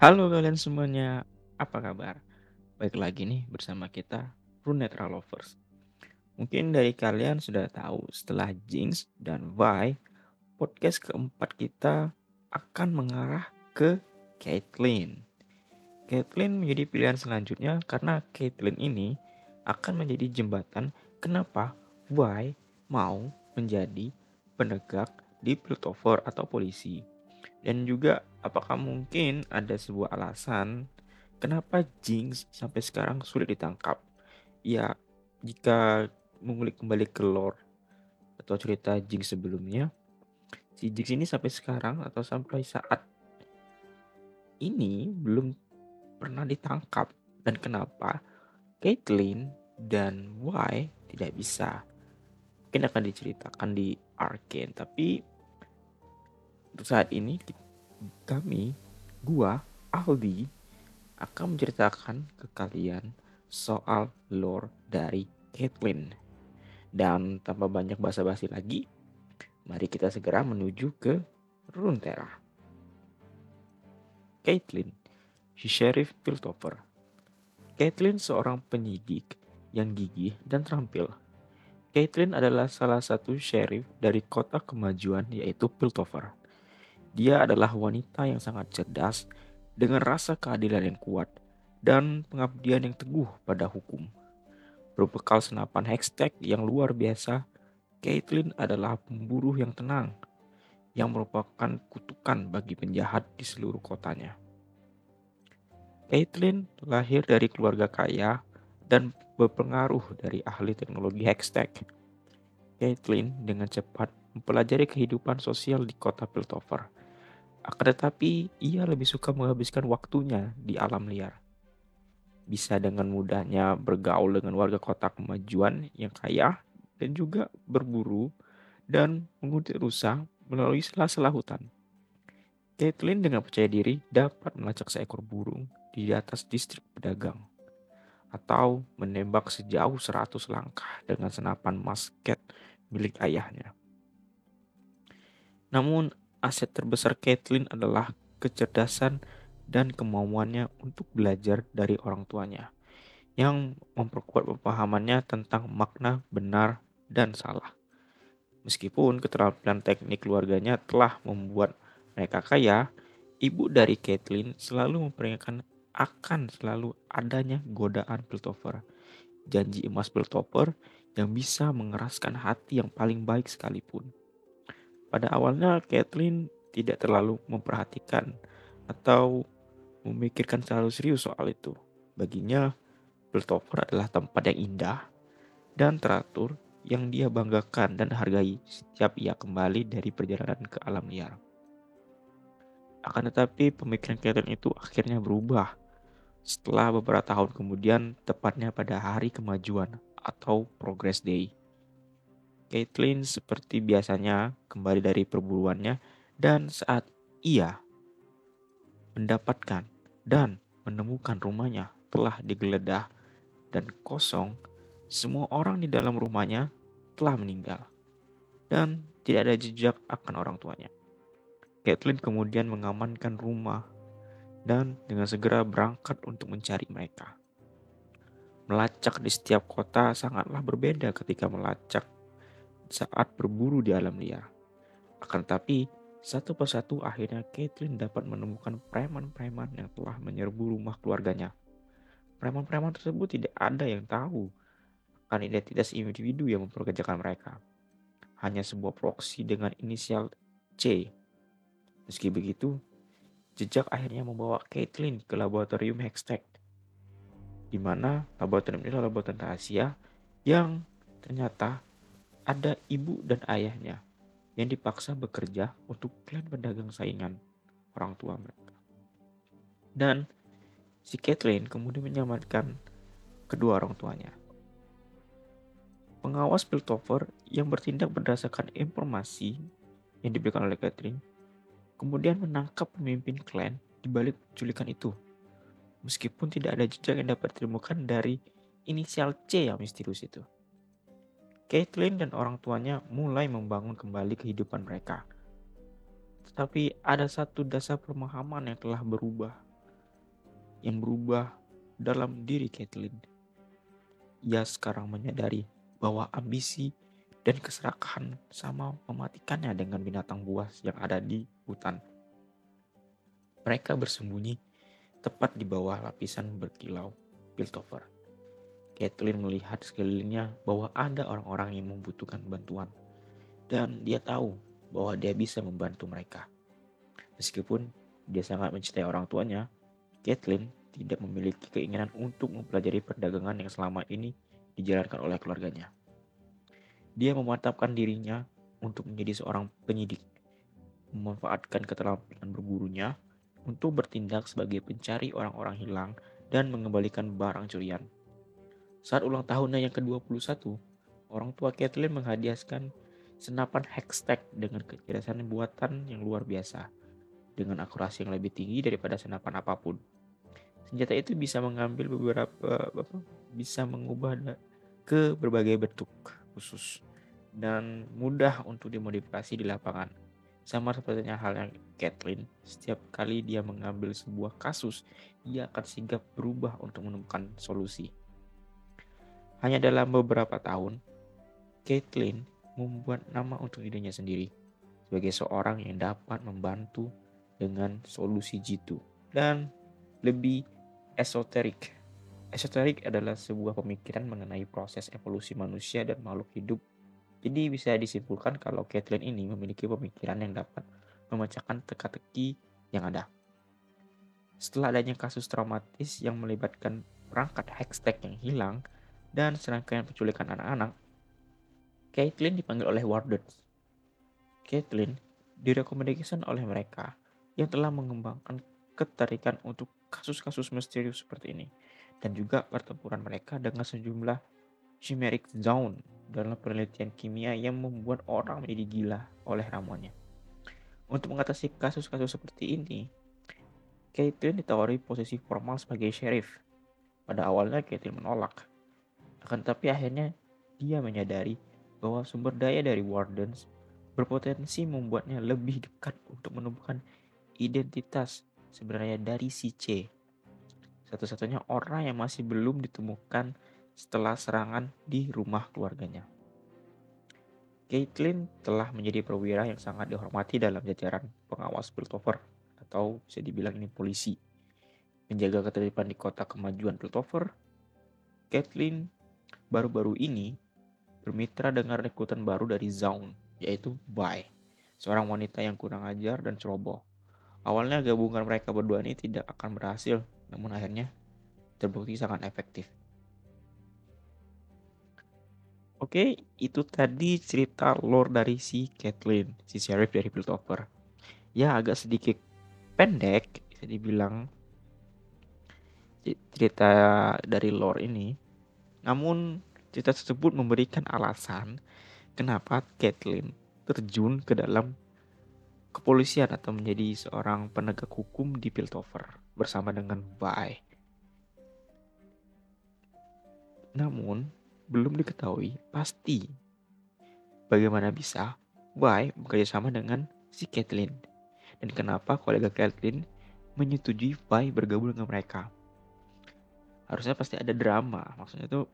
Halo kalian semuanya, apa kabar? Baik lagi nih bersama kita, Runetra Lovers. Mungkin dari kalian sudah tahu setelah Jinx dan Vi, podcast keempat kita akan mengarah ke Caitlyn. Caitlyn menjadi pilihan selanjutnya karena Caitlyn ini akan menjadi jembatan kenapa Vi mau menjadi penegak di Piltover atau polisi. Dan juga apakah mungkin ada sebuah alasan kenapa Jinx sampai sekarang sulit ditangkap? Ya, jika mengulik kembali ke lore atau cerita Jinx sebelumnya, si Jinx ini sampai sekarang atau sampai saat ini belum pernah ditangkap. Dan kenapa Caitlyn dan Y tidak bisa? Mungkin akan diceritakan di Arcane, tapi untuk saat ini kami, gua, Aldi akan menceritakan ke kalian soal lore dari Caitlyn. Dan tanpa banyak basa-basi lagi, mari kita segera menuju ke Runeterra. Caitlyn, si Sheriff Piltover. Caitlyn seorang penyidik yang gigih dan terampil. Caitlyn adalah salah satu sheriff dari kota kemajuan yaitu Piltover. Dia adalah wanita yang sangat cerdas dengan rasa keadilan yang kuat dan pengabdian yang teguh pada hukum. Berbekal senapan hashtag yang luar biasa, Caitlyn adalah pemburu yang tenang yang merupakan kutukan bagi penjahat di seluruh kotanya. Caitlyn lahir dari keluarga kaya dan berpengaruh dari ahli teknologi hashtag. Caitlyn dengan cepat mempelajari kehidupan sosial di kota Piltover akan tetapi, ia lebih suka menghabiskan waktunya di alam liar. Bisa dengan mudahnya bergaul dengan warga kota kemajuan yang kaya dan juga berburu dan mengutip rusa melalui sela-sela hutan. Caitlin dengan percaya diri dapat melacak seekor burung di atas distrik pedagang atau menembak sejauh 100 langkah dengan senapan musket milik ayahnya. Namun aset terbesar Caitlyn adalah kecerdasan dan kemauannya untuk belajar dari orang tuanya yang memperkuat pemahamannya tentang makna benar dan salah. Meskipun keterampilan teknik keluarganya telah membuat mereka kaya, ibu dari Caitlyn selalu memperingatkan akan selalu adanya godaan Piltover. Janji emas Piltover yang bisa mengeraskan hati yang paling baik sekalipun. Pada awalnya Kathleen tidak terlalu memperhatikan atau memikirkan terlalu serius soal itu. Baginya, Piltover adalah tempat yang indah dan teratur yang dia banggakan dan hargai setiap ia kembali dari perjalanan ke alam liar. Akan tetapi pemikiran Kathleen itu akhirnya berubah setelah beberapa tahun kemudian tepatnya pada hari kemajuan atau Progress Day. Caitlin seperti biasanya kembali dari perburuannya dan saat ia mendapatkan dan menemukan rumahnya telah digeledah dan kosong, semua orang di dalam rumahnya telah meninggal dan tidak ada jejak akan orang tuanya. Caitlin kemudian mengamankan rumah dan dengan segera berangkat untuk mencari mereka. Melacak di setiap kota sangatlah berbeda ketika melacak saat berburu di alam liar. Akan tetapi, satu persatu akhirnya Caitlin dapat menemukan preman-preman yang telah menyerbu rumah keluarganya. Preman-preman tersebut tidak ada yang tahu akan identitas individu yang memperkerjakan mereka. Hanya sebuah proksi dengan inisial C. Meski begitu, jejak akhirnya membawa Caitlin ke laboratorium Hextech, di mana laboratorium ini adalah laboratorium rahasia yang ternyata ada ibu dan ayahnya yang dipaksa bekerja untuk klan pedagang saingan orang tua mereka. Dan si Kathleen kemudian menyelamatkan kedua orang tuanya. Pengawas Piltover yang bertindak berdasarkan informasi yang diberikan oleh Catherine kemudian menangkap pemimpin klan di balik penculikan itu. Meskipun tidak ada jejak yang dapat ditemukan dari inisial C yang misterius itu. Caitlin dan orang tuanya mulai membangun kembali kehidupan mereka. Tetapi ada satu dasar pemahaman yang telah berubah. yang berubah dalam diri Caitlin. Ia sekarang menyadari bahwa ambisi dan keserakahan sama mematikannya dengan binatang buas yang ada di hutan. Mereka bersembunyi tepat di bawah lapisan berkilau Piltover. Caitlin melihat sekelilingnya bahwa ada orang-orang yang membutuhkan bantuan. Dan dia tahu bahwa dia bisa membantu mereka. Meskipun dia sangat mencintai orang tuanya, Caitlin tidak memiliki keinginan untuk mempelajari perdagangan yang selama ini dijalankan oleh keluarganya. Dia memantapkan dirinya untuk menjadi seorang penyidik, memanfaatkan keterampilan bergurunya untuk bertindak sebagai pencari orang-orang hilang dan mengembalikan barang curian. Saat ulang tahunnya yang ke-21, orang tua Kathleen menghadiahkan senapan hextech dengan kecerdasan buatan yang luar biasa, dengan akurasi yang lebih tinggi daripada senapan apa pun. Senjata itu bisa mengambil beberapa apa, bisa mengubah ke berbagai bentuk khusus dan mudah untuk dimodifikasi di lapangan. Sama sepertinya hal yang Kathleen, setiap kali dia mengambil sebuah kasus, ia akan sigap berubah untuk menemukan solusi. Hanya dalam beberapa tahun, Kathleen membuat nama untuk idenya sendiri sebagai seorang yang dapat membantu dengan solusi jitu dan lebih esoterik. Esoterik adalah sebuah pemikiran mengenai proses evolusi manusia dan makhluk hidup jadi bisa disimpulkan kalau Kathleen ini memiliki pemikiran yang dapat memecahkan teka-teki yang ada. Setelah adanya kasus traumatis yang melibatkan perangkat Hextech yang hilang dan serangkaian penculikan anak-anak, Caitlin dipanggil oleh Wardens. Caitlin direkomendasikan oleh mereka yang telah mengembangkan ketarikan untuk kasus-kasus misterius seperti ini dan juga pertempuran mereka dengan sejumlah chimeric zone dalam penelitian kimia yang membuat orang menjadi gila oleh ramuannya. Untuk mengatasi kasus-kasus seperti ini, Caitlin ditawari posisi formal sebagai sheriff. Pada awalnya Caitlin menolak, akan tetapi akhirnya dia menyadari bahwa sumber daya dari Wardens berpotensi membuatnya lebih dekat untuk menemukan identitas sebenarnya dari si C. Satu-satunya orang yang masih belum ditemukan setelah serangan di rumah keluarganya. Caitlin telah menjadi perwira yang sangat dihormati dalam jajaran pengawas Piltover atau bisa dibilang ini polisi. Menjaga ketertiban di kota kemajuan Piltover, Caitlin baru-baru ini bermitra dengan rekrutan baru dari Zaun, yaitu Bai, seorang wanita yang kurang ajar dan ceroboh. Awalnya gabungan mereka berdua ini tidak akan berhasil, namun akhirnya terbukti sangat efektif. Oke, itu tadi cerita lore dari si Kathleen, si sheriff dari Piltover. Ya agak sedikit pendek, bisa dibilang cerita dari lore ini. Namun cerita tersebut memberikan alasan kenapa Kathleen terjun ke dalam kepolisian atau menjadi seorang penegak hukum di Piltover bersama dengan Bai. Namun, belum diketahui pasti bagaimana bisa Y bekerja sama dengan si Kathleen dan kenapa kolega Kathleen menyetujui Y bergabung dengan mereka. Harusnya pasti ada drama, maksudnya itu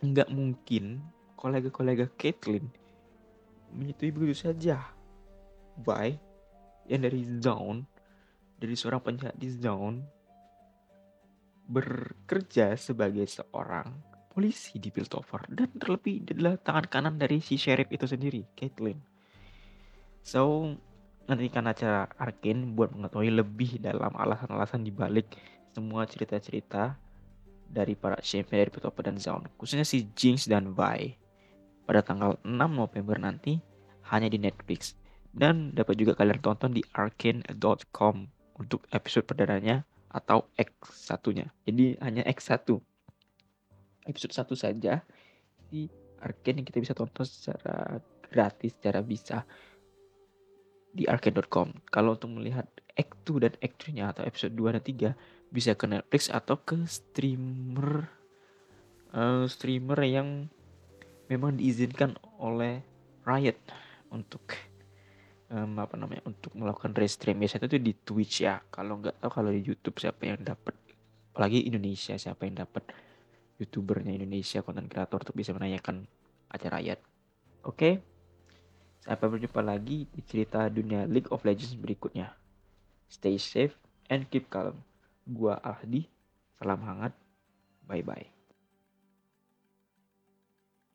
nggak mungkin kolega-kolega Kathleen menyetujui begitu saja. Y yang dari Zone, dari seorang penjahat di Zone, bekerja sebagai seorang polisi di Piltover dan terlebih adalah tangan kanan dari si sheriff itu sendiri, Caitlin. So, nantikan acara Arkin buat mengetahui lebih dalam alasan-alasan dibalik semua cerita-cerita dari para champion dari Piltover dan Zone, khususnya si Jinx dan Vi pada tanggal 6 November nanti hanya di Netflix dan dapat juga kalian tonton di arcane.com untuk episode perdananya atau X1-nya. Jadi hanya X1 episode 1 saja di Arcane yang kita bisa tonton secara gratis, secara bisa di arcane.com. Kalau untuk melihat Act 2 dan Act 3-nya atau episode 2 dan 3 bisa ke Netflix atau ke streamer uh, streamer yang memang diizinkan oleh Riot untuk um, apa namanya untuk melakukan restream. Biasanya itu di Twitch ya. Kalau nggak tahu kalau di YouTube siapa yang dapat apalagi Indonesia siapa yang dapat youtubernya Indonesia konten kreator untuk bisa menanyakan acara rakyat oke? Okay? sampai berjumpa lagi di cerita dunia League of Legends berikutnya. Stay safe and keep calm gua Aldi. Salam hangat. Bye bye